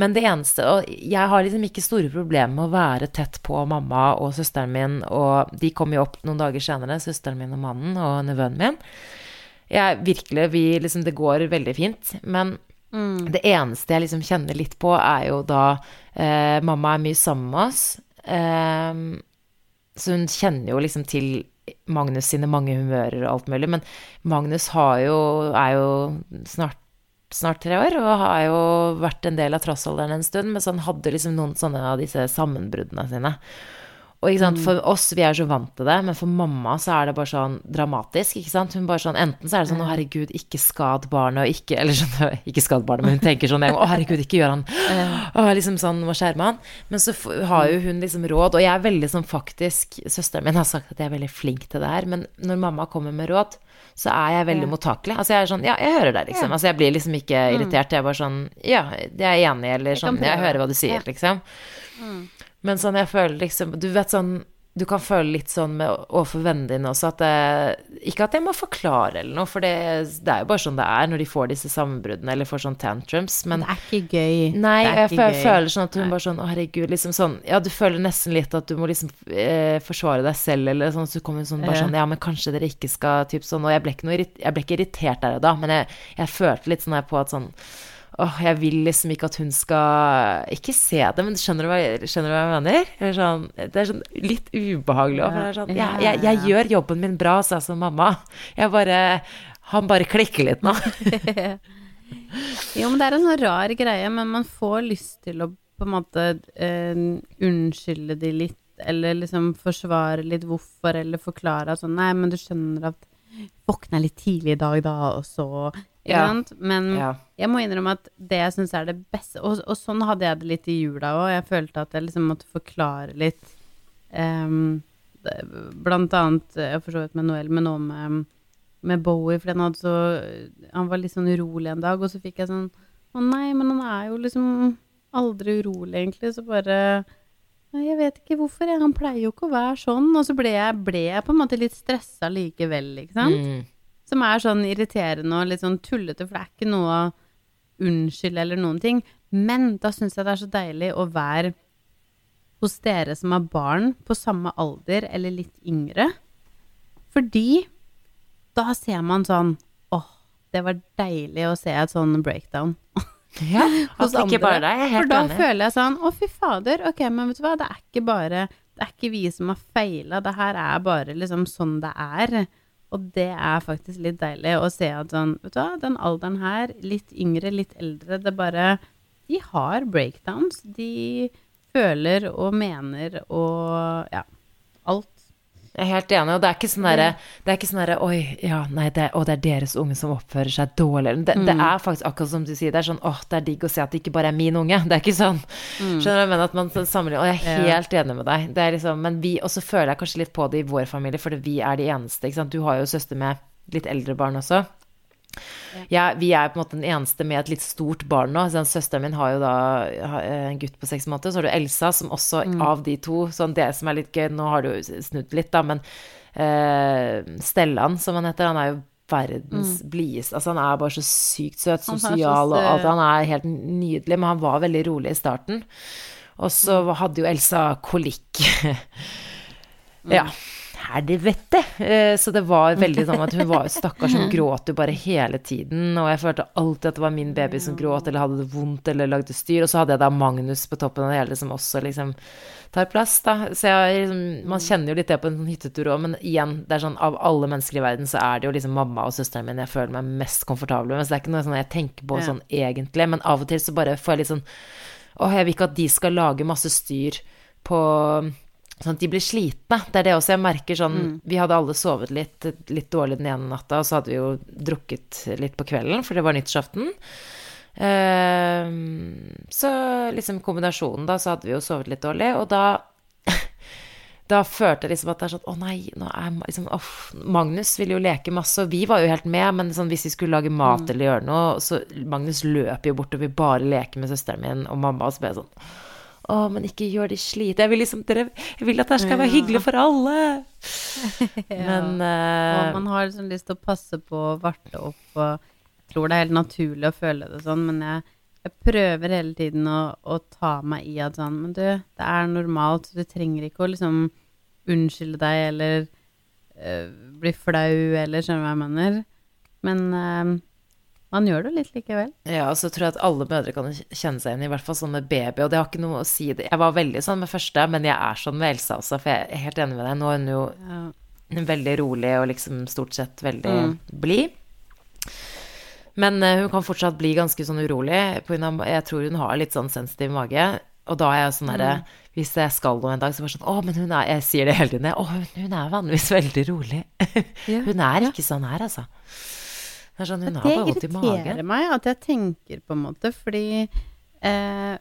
Men det eneste Og jeg har liksom ikke store problemer med å være tett på mamma og søsteren min, og de kom jo opp noen dager senere, søsteren min og mannen og nevøen min. Jeg virkelig Vi liksom Det går veldig fint. Men det eneste jeg liksom kjenner litt på, er jo da eh, Mamma er mye sammen med oss. Eh, så hun kjenner jo liksom til Magnus sine mange humører og alt mulig. Men Magnus jo, er jo snart, snart tre år og har jo vært en del av trassalderen en stund. Men så han hadde liksom noen sånne av disse sammenbruddene sine. Og sant, for oss, vi er så vant til det, men for mamma så er det bare sånn dramatisk, ikke sant. Hun bare sånn, enten så er det sånn å herregud, ikke skad barnet, og ikke Eller sånn, ikke skad barnet, men hun tenker sånn å herregud, ikke gjør han Å, liksom sånn, må skjerme han. Men så har jo hun liksom råd, og jeg er veldig sånn faktisk Søsteren min har sagt at jeg er veldig flink til det her, men når mamma kommer med råd, så er jeg veldig mottakelig. Altså jeg er sånn Ja, jeg hører deg, liksom. Altså jeg blir liksom ikke irritert. Jeg er bare sånn Ja, jeg er enig, eller sånn Jeg hører hva du sier, liksom. Men sånn, jeg føler liksom Du vet sånn Du kan føle litt sånn med overfor vennene dine også at det Ikke at jeg må forklare eller noe, for det, det er jo bare sånn det er når de får disse sammenbruddene eller får sånn tantrums, men Det er ikke gøy. Nei, er jeg føler, gøy. føler sånn at hun bare sånn Å, herregud, liksom sånn Ja, du føler nesten litt at du må liksom eh, forsvare deg selv, eller sånn, så du kommer sånn bare sånn Ja, men kanskje dere ikke skal Typ sånn Og jeg ble ikke noe Jeg ble ikke irritert der og da, men jeg, jeg følte litt sånn her på at sånn Åh, jeg vil liksom ikke at hun skal Ikke se det, men skjønner du hva, skjønner du hva jeg mener? Eller sånn, det er sånn litt ubehagelig òg. Sånn jeg, jeg, jeg gjør jobben min bra, sa jeg som mamma. Jeg bare Han bare klikker litt nå. Jo, men det er en sånn rar greie, men man får lyst til å på en måte eh, unnskylde de litt, eller liksom forsvare litt hvorfor, eller forklare at sånn Nei, men du skjønner at våkna litt tidlig i dag, da, og så Ja. Men Ja. jeg må innrømme at det jeg syns er det beste og, og sånn hadde jeg det litt i jula òg. Jeg følte at jeg liksom måtte forklare litt Um, det- Blant annet, Jeg for så vidt med Noel, men òg med, med Bowie, for han så Han var litt sånn urolig en dag, og så fikk jeg sånn Å nei, men han er jo liksom aldri urolig, egentlig, så bare jeg vet ikke hvorfor, jeg. Han pleier jo ikke å være sånn. Og så ble jeg, ble jeg på en måte litt stressa likevel, ikke sant? Mm. Som er sånn irriterende og litt sånn tullete, for det er ikke noe å unnskylde eller noen ting. Men da syns jeg det er så deilig å være hos dere som har barn på samme alder eller litt yngre. Fordi da ser man sånn Åh, det var deilig å se et sånn breakdown. Ja, hos andre. bare deg. Jeg er For da enig. føler jeg sånn Å, fy fader. Ok, men vet du hva, det er ikke bare Det er ikke vi som har feila. Det her er bare liksom sånn det er. Og det er faktisk litt deilig å se at sånn Vet du hva, den alderen her, litt yngre, litt eldre, det bare De har breakdowns. De føler og mener og ja. Jeg er helt enig, og det er ikke sånn derre Det er ikke sånn derre Oi, ja, nei, det, å, det er deres unge som oppfører seg dårlig. Det, det er faktisk akkurat som du sier, det er sånn åh, det er digg å se at det ikke bare er min unge. Det er ikke sånn. Skjønner du Men? At man sammenligner Og jeg er Ja. helt enig med deg. Det er liksom Men vi Og så føler jeg kanskje litt på det i vår familie, fordi vi er de eneste, ikke sant. Du har jo søster med litt eldre barn også. Ja, vi er på en måte den eneste med et litt stort barn nå. Sånn, søsteren min har jo da en gutt på seks måneder. Så har du Elsa, som også av de to Sånn det som er litt gøy Nå har du snudd litt, da, men eh, Stellan, som han heter, han er jo verdens blideste Altså, han er bare så sykt søt, sosial og alt. Han er helt nydelig, men han var veldig rolig i starten. Og så hadde jo Elsa kolikk. Ja. Helvete! Eh, Så det var veldig sånn at hun var stakkars, hun gråt jo bare hele tiden. Og jeg følte alltid at det var min baby som gråt eller hadde det vondt eller lagde styr. Og så hadde jeg da Magnus på toppen av det hele som også liksom tar plass, da. Så jeg, liksom, man kjenner jo litt det på en sånn hyttetur òg, men igjen, det er sånn av alle mennesker i verden så er det jo liksom mamma og søsteren min jeg føler meg mest komfortabel med. Så det er ikke noe sånn jeg tenker på sånn egentlig, men av og til så bare får jeg litt sånn Å, jeg vil ikke at de skal lage masse styr på Sånn at de blir slitne. Det er det også jeg merker sånn Vi hadde alle sovet litt, litt dårlig den ene natta, og så hadde vi jo drukket litt på kvelden, for det var nyttårsaften. Eh, så liksom kombinasjonen, da, så hadde vi jo sovet litt dårlig, og da da følte jeg liksom at det er sånn Å nei, nå er liksom Uff. Magnus ville jo leke masse, og vi var jo helt med, men sånn, hvis vi skulle lage mat eller gjøre noe, så Magnus løper jo bort og vil bare leke med søsteren min og mamma, og så ble jeg sånn Å, men ikke gjør de slite. Jeg vil liksom dere, Jeg vil at det skal være hyggelig for alle. Men uh, Og man har liksom lyst til å passe på å varte opp, og jeg tror det er helt naturlig å føle det sånn, men jeg, jeg prøver hele tiden å, å ta meg i at sånn Men du, det er normalt, så du trenger ikke å liksom unnskylde deg eller uh, bli flau eller skjønner du hva jeg mener. Men eh, man gjør det litt likevel. Ja, og så tror jeg at alle mødre kan kjenne seg igjen, i hvert fall sånn med baby, og det har ikke noe å si det. Jeg var veldig sånn med første, men jeg er sånn med Elsa også, for jeg er helt enig med deg. Nå er hun jo Ja. veldig rolig og liksom stort sett veldig Mm. blid. Men eh, hun kan fortsatt bli ganske sånn urolig, Jeg tror hun har litt sånn sensitiv mage. Og da er jeg sånn derre Mm. Hvis jeg skal noe en dag, så bare sånn Å, men hun er Jeg sier det hele tiden. Å, hun, hun er vanligvis veldig rolig. Hun er ikke sånn her, altså. Det er sånn, Det irriterer meg at jeg tenker på en måte, fordi eh,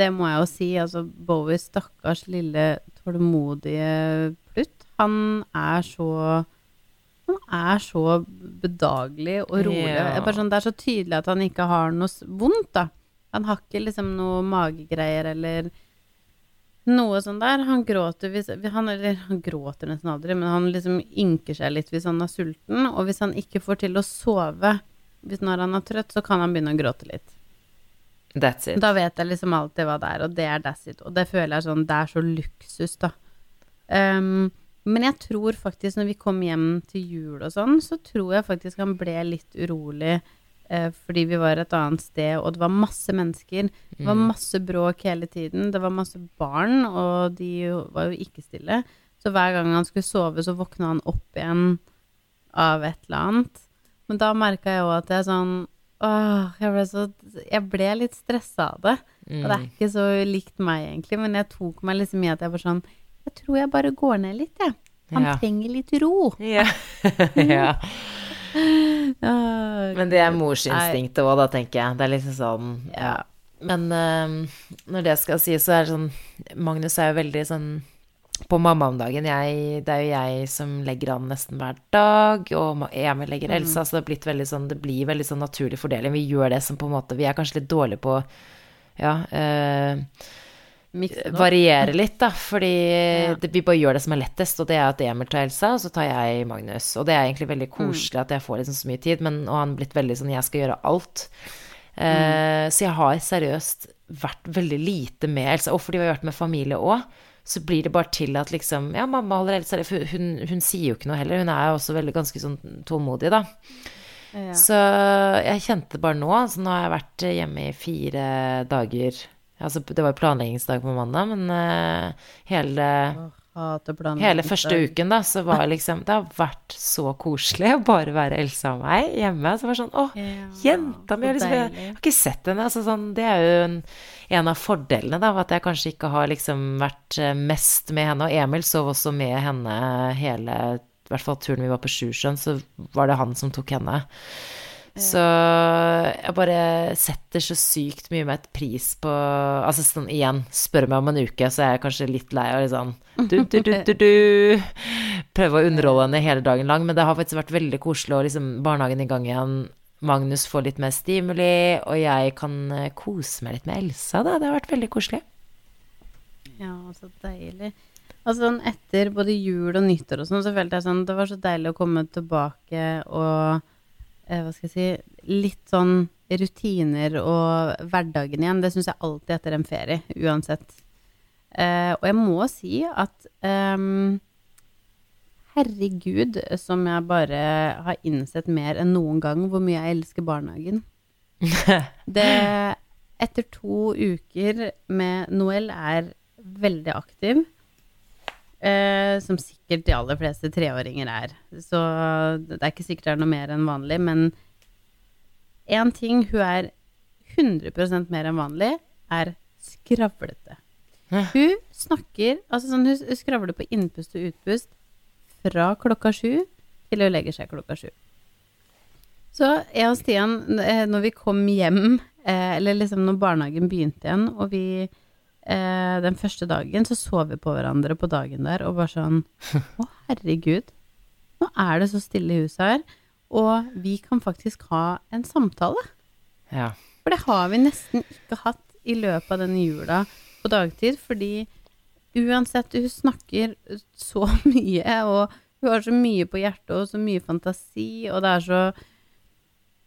det må jeg jo si, altså Bowie, stakkars lille tålmodige plutt, han er så han er så bedagelig og rolig. Ja. Er sånn, det er så tydelig at han ikke har noe vondt, da. Han har ikke liksom noe magegreier eller noe sånn der. Han gråter hvis han, Eller han gråter nesten aldri, men han liksom ynker seg litt hvis han er sulten. Og hvis han ikke får til å sove hvis når han er trøtt, så kan han begynne å gråte litt. That's it. Da vet jeg liksom alltid hva det er, og det er that's it. Og det føler jeg sånn Det er så luksus, da. Um, men jeg tror faktisk, når vi kom hjem til jul og sånn, så tror jeg faktisk han ble litt urolig fordi vi var et annet sted, og det var masse mennesker. Det var masse bråk hele tiden. Det var masse barn, og de var jo ikke stille. Så hver gang han skulle sove, så våkna han opp igjen av et eller annet. Men da merka jeg òg at jeg sånn Åh, jeg ble så Jeg ble litt stressa av det. Og det er ikke så likt meg, egentlig, men jeg tok meg liksom i at jeg var sånn Jeg tror jeg bare går ned litt, jeg. Han Ja. trenger litt ro. Ja. ja. Men det er morsinstinktet òg, da, tenker jeg. Det er liksom sånn Ja. Men uh, når det skal sies, så er det sånn Magnus er jo veldig sånn på mamma om dagen. Jeg, det er jo jeg som legger an nesten hver dag, og Emil legger Elsa, så det, har sånn, det blir veldig sånn naturlig fordeling. Vi gjør det som på en måte Vi er kanskje litt dårlige på ja, opp. Variere litt, da. Fordi Ja. det, vi bare gjør det som er lettest, og det er at Emil tar Elsa, og så tar jeg Magnus. Og det er egentlig veldig koselig at jeg får liksom så mye tid, men og han blitt veldig sånn jeg skal gjøre alt. Eh, Så jeg har seriøst vært veldig lite med Elsa, og fordi vi har vært med familie òg. Så blir det bare til at liksom Ja, mamma holder Elsa For hun, hun sier jo ikke noe heller. Hun er jo også veldig ganske sånn tålmodig, da. Ja. Så jeg kjente det bare nå. Så nå har jeg vært hjemme i fire dager. Altså, det var jo planleggingsdag på mandag, men uh, hele, hele første uken, da, så var liksom Det har vært så koselig å bare være Elsa og meg hjemme. Så det var sånn Å, Ja, jenta mi! Liksom, jeg, har ikke sett henne. Altså, sånn, det er jo en, en av fordelene, da, at jeg kanskje ikke har liksom vært eh, mest med henne. Og Emil sov også med henne hele I hvert fall turen vi var på Sjusjøen, så var det han som tok henne. Så jeg bare setter så sykt mye med et pris på Altså sånn igjen, spør meg om en uke, så er jeg kanskje litt lei av litt sånn du, du, du, du, du. Prøve å underholde henne hele dagen lang, men det har faktisk vært veldig koselig å liksom barnehagen i gang igjen. Magnus får litt mer stimuli, og jeg kan eh, kose meg litt med Elsa, da. Det har vært veldig koselig. Ja, så deilig. Altså sånn etter både jul og nyttår og sånn, så følte jeg sånn Det var så deilig å komme tilbake og Hva skal jeg si Litt sånn rutiner og hverdagen igjen. Det syns jeg alltid etter en ferie, uansett. Eh, og jeg må si at eh, Herregud, som jeg bare har innsett mer enn noen gang hvor mye jeg elsker barnehagen. Det Etter to uker med Noel er veldig aktiv, eh, som sikkert de aller fleste treåringer er. Så det er ikke sikkert det er noe mer enn vanlig, men én ting hun er 100% mer enn vanlig, er skravlete. Hæ? Hun snakker Altså sånn, hun hun skravler på innpust og utpust fra klokka sju til hun legger seg klokka sju. Så jeg og Stian, eh, når vi kom hjem, eh, eller liksom når barnehagen begynte igjen, og vi eh, Den første dagen så så vi på hverandre på dagen der og bare sånn Å, herregud. Nå er det så stille i huset her, og vi kan faktisk ha en samtale. Ja. For det har vi nesten ikke hatt i løpet av denne jula på dagtid, fordi uansett, hun snakker så mye, og hun har så mye på hjertet, og så mye fantasi, og det er så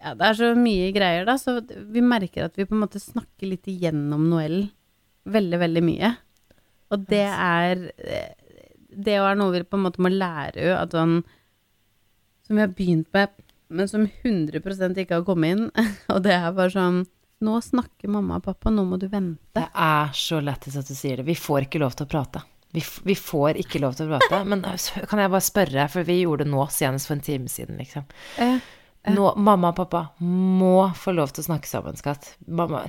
ja, det er så mye greier, da, så vi merker at vi på en måte snakker litt igjennom Noel veldig, veldig mye. Og det er Det er noe vi på en måte må lære henne, at sånn Som vi har begynt med, men som 100% ikke har kommet inn. Og det er bare sånn Nå snakker mamma og pappa, nå må du vente. Det er så lættis at du sier det. Vi får ikke lov til å prate. Vi, vi får ikke lov til å prate. Men kan jeg bare spørre, for vi gjorde det nå senest for en time siden, liksom. Eh, Nå, mamma og pappa må få lov til å snakke sammen, skatt. Mamma.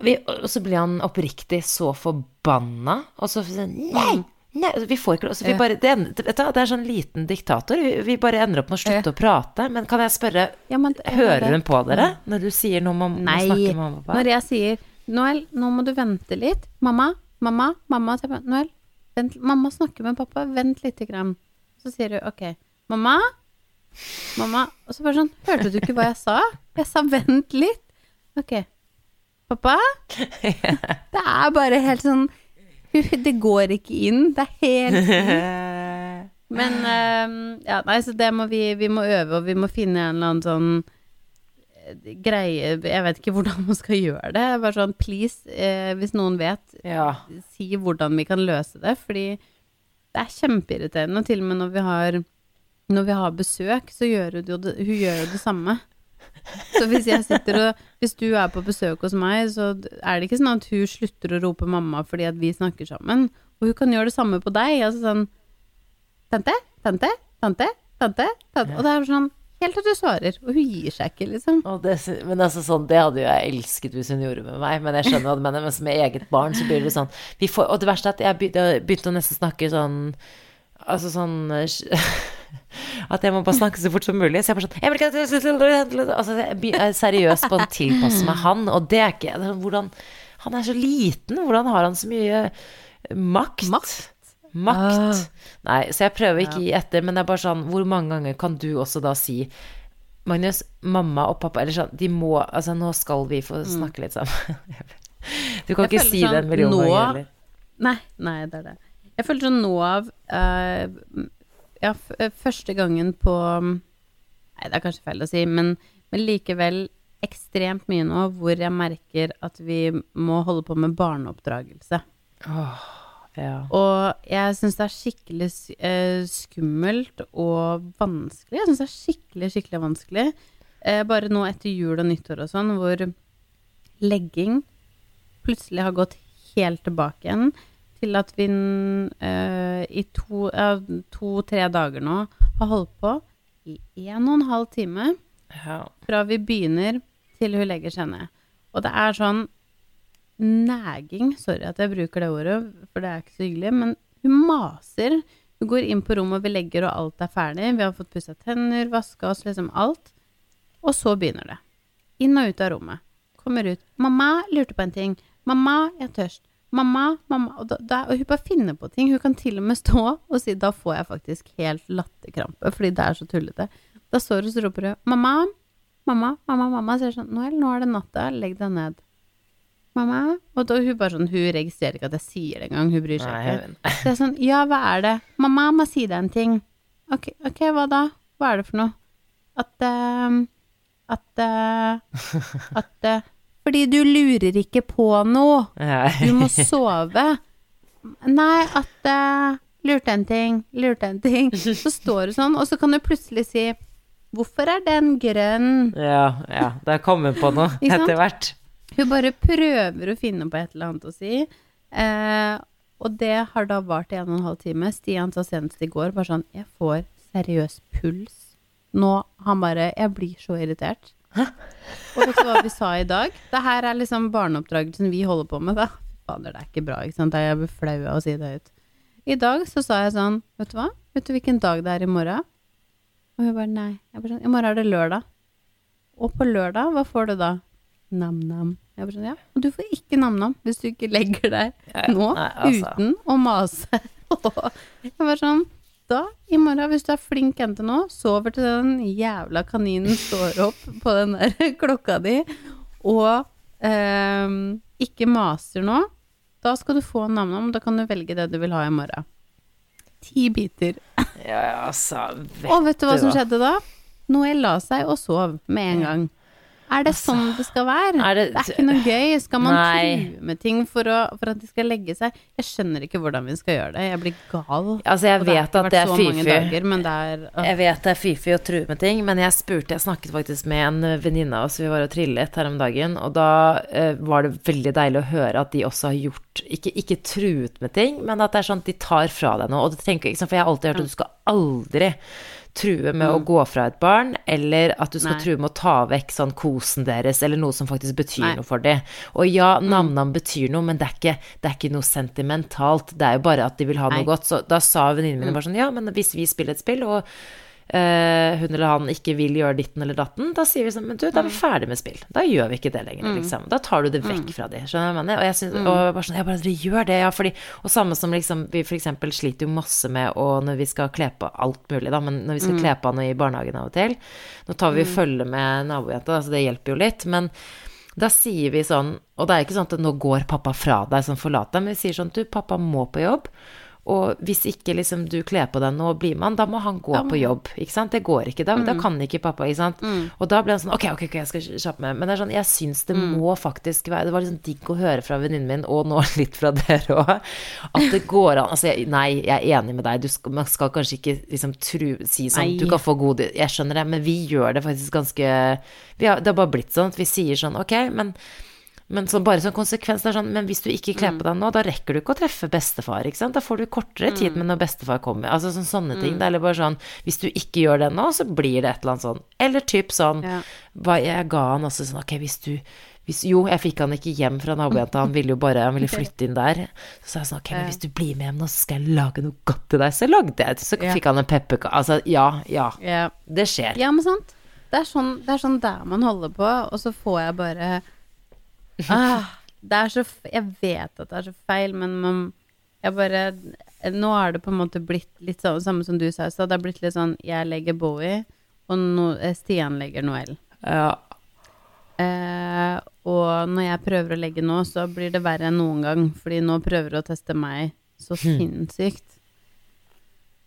Vi, og så blir han oppriktig så forbanna, og så han nei, nei, vi får ikke lov. Så vi bare, det, det er sånn liten diktator. Vi, vi bare ender opp med å slutte å prate. Men kan jeg spørre, ja, men hører hun på dere når du sier noe om å snakke med mamma og pappa? Når jeg sier Noel, nå må du vente litt. Mamma, mamma, mamma. Noel, vent, mamma snakker med pappa, vent lite grann. Så sier du OK. Mamma, mamma. Og så bare sånn, hørte du ikke hva jeg sa? Jeg sa vent litt. OK. Pappa? Det er bare helt sånn Det går ikke inn. Det er helt Men ehm, ja, nei, så det må vi Vi må øve, og vi må finne en eller annen sånn eh, greie Jeg vet ikke hvordan man skal gjøre det. Bare sånn please, eh, hvis noen vet, Ja. si hvordan vi kan løse det. Fordi det er kjempeirriterende. Og til og med når vi har når vi har besøk, så gjør hun jo det, hun gjør jo det samme. Så hvis jeg sitter og Hvis du er på besøk hos meg, så er det ikke sånn at hun slutter å rope mamma fordi at vi snakker sammen. Og hun kan gjøre det samme på deg. Altså sånn Tante, tante, tante, tante. tante. Og det er sånn helt til du svarer. Og hun gir seg ikke, liksom. Det, men altså sånn, det hadde jo jeg elsket hvis hun gjorde med meg, men jeg skjønner hva du mener. Mens med eget barn så blir det sånn vi får, Og det verste er at jeg begynte, begynte å nesten snakke sånn Altså sånn eh, At jeg må bare snakke så fort som mulig. Så jeg bare sånn jeg ikke, altså, jeg er seriøst på å tilpasse meg han, og det er ikke det sånn, hvordan, Han er så liten, hvordan har han så mye makt? Makt? Makt. Nei, så jeg prøver ikke å gi etter, men det er bare sånn Hvor mange ganger kan du også da si Magnus, mamma og pappa Eller sånn, de må Altså, nå skal vi få snakke litt sammen. Du kan Jeg ikke si si det sånn, en million nå- ganger heller. Nei, nei, det er det. Jeg føler sånn nå av eh, Ja, eh, første gangen på Nei, det er kanskje feil å si, men, men likevel ekstremt mye nå hvor jeg merker at vi må holde på med barneoppdragelse. Ja. Og jeg syns det er skikkelig eh, skummelt og vanskelig. Jeg syns det er skikkelig, skikkelig vanskelig. Eh, bare nå etter jul og nyttår og sånn, hvor legging plutselig har gått helt tilbake igjen til at vi uh, i to- ja, to-tre dager nå har holdt på i en og en halv time ja. fra vi begynner til hun legger seg ned. Og det er sånn næging, sorry at jeg bruker det ordet, for det er ikke så hyggelig, men hun maser. Hun går inn på rommet, vi legger, og alt er ferdig. Vi har fått pussa tenner, vaska oss, liksom alt. Og så begynner det. Inn og ut av rommet. Kommer ut. 'Mamma lurte på en ting. Mamma, jeg er tørst. Mamma, mamma Og, da, da, og hun bare finner på ting. Hun kan til og med stå og si Da får jeg faktisk helt latterkrampe, fordi det er så tullete. Da står hun og så roper hun 'Mamma, mamma, mamma', mamma. Så er sånn 'Noel, nå er det natta. Legg deg ned'. Mamma. Og da hun bare sånn Hun registrerer ikke at jeg sier det engang. Hun bryr seg ikke. Så jeg er sånn, ja, hva er det? Mamma må si deg en ting. Ok, ok, hva da? Hva er det for noe? At uh, At uh, At eh, Fordi du lurer ikke på noe. Du må sove. Nei, at uh, Lurte en ting, lurte en ting. Så står det sånn, og så kan du plutselig si Hvorfor er den grønn? ja, ja. Det kommer kommet på noe etter hvert. Hun bare prøver å finne på et eller annet å si. Eh, og det har da vart i en og en halv time. Stian sa senest i går bare sånn Jeg får seriøs puls. Nå Han bare Jeg blir så irritert. Og vet du hva vi sa i dag? Det her er liksom barneoppdragelsen vi holder på med, da. fader, det er ikke bra, ikke sant. Jeg blir flau av å si det høyt. I dag så sa jeg sånn, vet du hva, vet du hvilken dag det er i morgen? Og hun bare nei. Jeg bare sånn, i morgen er det lørdag. Og på lørdag, hva får du da? Nam-nam. Jeg bare sånn, ja. Og du får ikke nam-nam hvis du ikke legger deg nå Nei, altså. uten å mase. Jeg bare sånn Da, i morgen, hvis du er flink jente nå, sover til den jævla kaninen står opp på den der klokka di, og eh, ikke maser nå, da skal du få nam-nam. Da kan du velge det du vil ha i morgen. Ti biter. Ja, ja, altså. Vet Og vet du hva som skjedde da? Noel la seg og sov med en gang. Er det sånn det skal være? Er Det det- er ikke noe gøy. Skal man true med ting for, å, for at de skal legge seg? Jeg skjønner ikke hvordan vi skal gjøre det. Jeg blir gal. Altså, jeg vet at det er fy-fy. dager, det er Jeg vet det er fy-fy å true med ting, men jeg spurte Jeg snakket faktisk med en venninne av oss, vi var og trillet her om dagen, og da uh, var det veldig deilig å høre at de også har gjort Ikke, ikke truet med ting, men at det er sånn at de tar fra deg noe. Og du tenker, for jeg har alltid hørt at du skal aldri true med å gå fra et barn, eller at du skal Mm. Nei. true med å ta vekk sånn kosen deres, eller noe som faktisk betyr Nei. Mm. noe for dem. Og ja, navnene mm. betyr noe, men det er, ikke, det er ikke noe sentimentalt. Det er jo bare at de vil ha Nei. noe godt. Så da sa venninnene mine bare sånn, ja, men hvis vi spiller et spill, og eh, hun eller han ikke vil gjøre ditten eller datten, da sier vi sånn, men du, da er vi ferdig med spill. Da gjør vi ikke det lenger, liksom. Da tar du det vekk fra de, skjønner du hva jeg mener? Og jeg synes, og bare sånn, Ja, bare, dere gjør det, ja, fordi, og samme som liksom, vi eksempel sliter jo masse med å, når vi skal kle på alt mulig da, men når vi skal kle på noe i barnehagen av og til, nå tar vi følge med nabojenta, så det hjelper jo litt, men da sier vi sånn, og det er ikke sånn at nå går pappa fra deg som forlater deg, men vi sier sånn, du, pappa må på jobb, og hvis ikke liksom du kler på deg nå og blir med han, da må han gå på jobb, ikke sant? Det går ikke, da, da kan ikke pappa, ikke sant? Og da ble han sånn, ok, ok, ok, jeg skal kjappe meg, men det er sånn, jeg synes det må faktisk være, det var liksom digg å høre fra venninnen min, og nå litt fra dere også, at det går an, altså, jeg, nei, jeg er enig med deg, du skal, man skal kanskje ikke liksom tru, si sånn, Nei. du kan få gode, jeg skjønner det, men vi gjør det faktisk ganske, vi har, det har bare blitt sånn at vi sier sånn, ok, men men så bare som konsekvens, det er sånn, men hvis du ikke kler på deg nå, da rekker du ikke å treffe bestefar, ikke sant? Da får du kortere tid med når bestefar kommer. Altså sånn, sånne ting. Det er bare sånn, hvis du ikke gjør det nå, så blir det et eller annet sånn. Eller typ sånn, Ja. jeg ga han også sånn, ok, hvis du hvis, jo, jeg fikk han ikke hjem fra nabojenta, han ville jo bare han ville flytte inn der. Så sa jeg sånn, ok, men hvis du blir med hjem nå, så skal jeg lage noe godt til deg. Så lagde jeg, så fikk han en pepperkake. Altså, ja, ja, ja. det skjer. Ja, men sant. Det er, sånn, det er sånn der man holder på, og så får jeg bare ah, Det er så Jeg vet at det er så feil, men man jeg bare Nå er det på en måte blitt litt sånn samme som du sa i stad. Det er blitt litt sånn Jeg legger Bowie, og no, eh, Stian legger Noel. Ja, Eh, og når jeg prøver å legge nå, så blir det verre enn noen gang, fordi nå prøver du å teste meg så sinnssykt.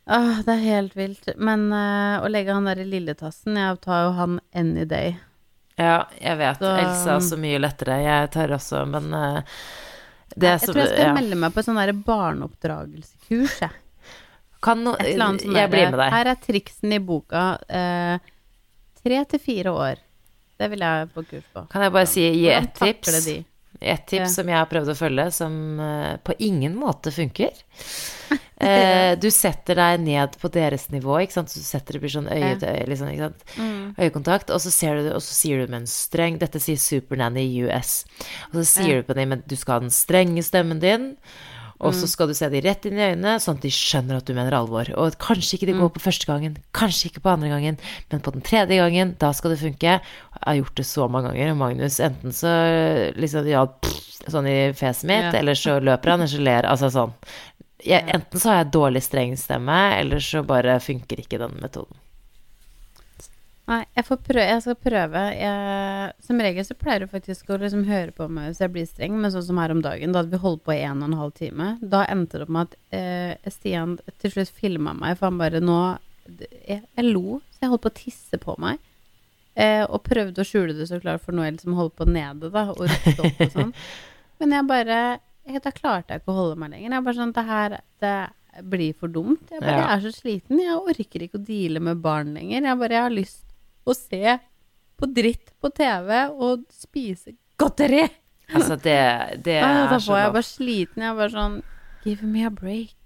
Åh, det er helt vilt. Men eh, å legge han der i lilletassen Jeg tar jo han any day. Ja, jeg vet. Så- Elsa er så mye lettere. Jeg tør også, men uh, det er Jeg tror jeg skal ja. melde meg på et sånn der barneoppdragelseskurs, jeg. Kan no, jeg blir med deg. Her er triksen i boka. eh, tre til fire år. Det vil jeg få kurs på. Kan jeg bare si, gi ett et tips? de? Et tips Ja. som jeg har prøvd å følge, som eh, på ingen måte funker. Eh, du setter deg ned på deres nivå, ikke sant. Så du setter det blir sånn øye til øye, liksom, ikke sant. Mm. Øyekontakt, og så, ser du, og så sier du med en streng Dette sier Supernanny i US. Og så sier Ja. du på dem at du skal ha den strenge stemmen din. Og Mm. så skal du se dem rett inn i øynene, sånn at de skjønner at du mener alvor. Og kanskje ikke det Mm. går på første gangen, kanskje ikke på andre gangen, men på den tredje gangen, da skal det funke. Jeg har gjort det så mange ganger, og Magnus enten så liksom ja, pff, sånn i fjeset mitt, Ja. eller så løper han, eller så ler Altså sånn. Jeg, enten så har jeg dårlig streng stemme, eller så bare funker ikke den metoden. Nei, jeg, får prøve, jeg skal prøve. Jeg, som regel så pleier du faktisk å liksom høre på meg hvis jeg blir streng, men sånn som her om dagen, da hadde vi holdt på i en og en halv time. Da endte det opp med at eh, Stian til slutt filma meg, for han bare nå jeg, jeg lo, så jeg holdt på å tisse på meg. Eh, og prøvde å skjule det så klart for Noel som holdt på nede, da, og ropte opp og sånn. Men jeg bare jeg, Da klarte jeg ikke å holde meg lenger. Jeg bare sånn Det her det blir for dumt. Jeg bare Ja. jeg er så sliten. Jeg orker ikke å deale med barn lenger. Jeg bare jeg har lyst å se på dritt på TV og spise godteri. Altså, det, det så er da var jeg bare sliten. Jeg bare sånn Give me a break.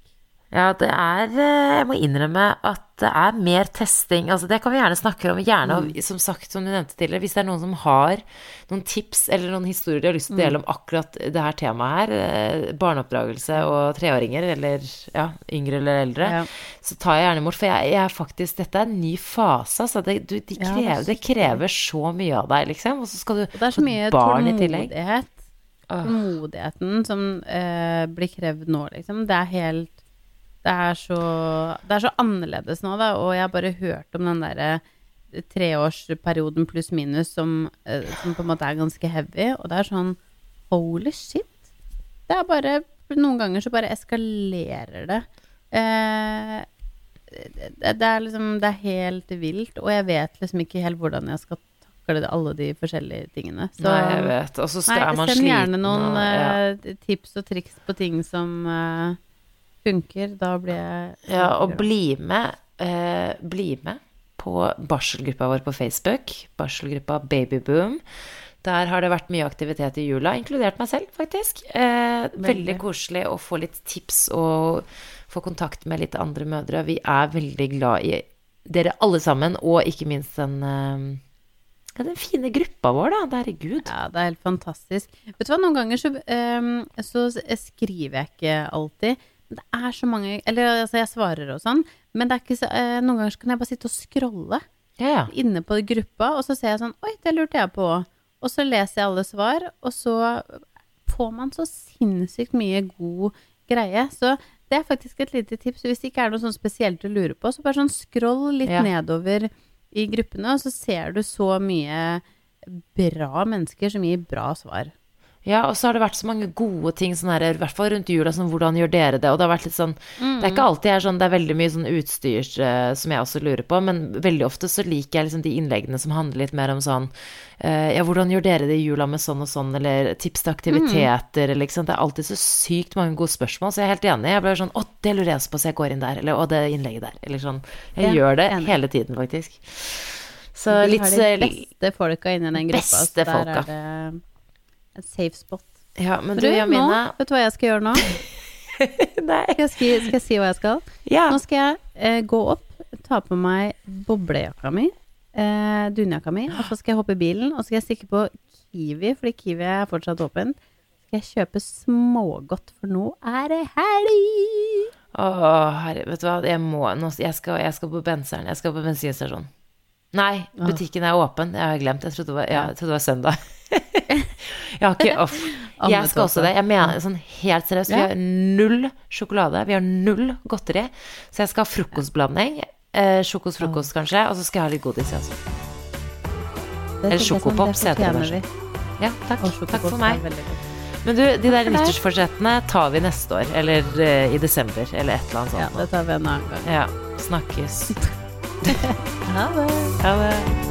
Ja, det er eh, Jeg må innrømme at det er mer testing. Altså, det kan vi gjerne snakke om. Gjerne, mm. som sagt, som du nevnte tidligere, hvis det er noen som har noen tips eller noen historier de har lyst til å dele om akkurat det her temaet her, eh, barneoppdragelse og treåringer, eller ja, yngre eller eldre, Ja. så tar jeg gjerne imot. For jeg, jeg er faktisk Dette er en ny fase, altså. Det, du, de Ja, det krever, det krever så mye av deg, liksom. Og så skal du Og det er så få mye et barn i tillegg. tålmodighet. Tålmodigheten som eh, blir krevd nå, liksom. Det er helt Det er så Det er så annerledes nå, da. Og jeg har bare hørt om den derre treårsperioden pluss minus som, eh, som på en måte er ganske heavy. Og det er sånn Holy shit. Det er bare Noen ganger så bare eskalerer det. Eh, det, det er liksom Det er helt vilt, og jeg vet liksom ikke helt hvordan jeg skal takle alle de forskjellige tingene. Så Nei, jeg vet. Og så Nei, er man send gjerne noen og, ja. eh, tips og triks på ting som eh, funker. Da blir jeg Ja, og bli med, eh, bli med på barselgruppa vår på Facebook. Barselgruppa Babyboom. Der har det vært mye aktivitet i jula, inkludert meg selv, faktisk. Eh, veldig. Veldig. koselig å få litt tips og få kontakt med litt andre mødre. Vi er veldig glad i dere alle sammen, og ikke minst den, eh, ja, den fine gruppa vår, da. Herregud. Ja, det er helt fantastisk. Vet du hva, noen ganger så, ehm, så skriver jeg ikke alltid. Det er så mange Eller altså, jeg svarer og sånn, men så, eh, noen ganger kan jeg bare sitte og scrolle Ja, ja. inne på gruppa, og så ser jeg sånn Oi, det lurte jeg på. Og så leser jeg alle svar, og så får man så sinnssykt mye god greie. Så det er faktisk et lite tips. Hvis det ikke er noe sånn spesielt du lurer på, så bare sånn scroll litt Ja. nedover i gruppene, og så ser du så mye bra mennesker som gir bra svar. Ja, og så har det vært så mange gode ting, sånn her, i hvert fall rundt jula, sånn hvordan gjør dere det? Og det har vært litt sånn Det er ikke alltid jeg sånn, det er veldig mye sånn utstyr uh, som jeg også lurer på, men veldig ofte så liker jeg liksom de innleggene som handler litt mer om sånn uh, Ja, hvordan gjør dere det i jula med sånn og sånn, eller tips til aktiviteter, eller liksom Det er alltid så sykt mange gode spørsmål, så jeg er helt enig. Jeg blir sånn Å, det lurer jeg også på, så jeg går inn der. Eller å, det innlegget der. Eller sånn. Jeg Ja, gjør det enig. hele tiden, faktisk. Så Vi litt har eh, de beste folka inni den gruppa. Beste folka. En safe spot. Ja, men Du, du, nå, vet du hva jeg skal gjøre nå? Nei. Skal jeg, si, skal jeg si hva jeg skal? Ja. Nå skal jeg eh, gå opp, ta på meg boblejakka mi, eh, dunjakka mi, og så skal jeg hoppe i bilen, og så skal jeg stikke på Kiwi, fordi Kiwi er fortsatt åpen. Skal jeg kjøpe smågodt, for nå er det helg! Å, herre, vet du hva, jeg må nå, jeg, skal, jeg skal på benseren. Jeg skal på bensinstasjonen. Nei, butikken er åpen. Jeg har glemt. Jeg trodde det var, ja, jeg trodde det var søndag. jeg har ikke off. Jeg skal også det. Jeg mener sånn helt seriøst. Vi har null sjokolade. Vi har null godteri. Så jeg skal ha frokostblanding. Eh, Sjokos-frokost, kanskje. Og så skal jeg ha litt godis, jeg også. Eller sånn, Sjokopop, det så heter det kanskje. Ja, takk. Takk for meg. Men du, de der for nyttårsforsettene tar vi neste år. Eller eh, i desember. Eller et eller annet sånt. Ja, det tar vi en annen gang. Ja. Snakkes. Ha det! Ha det.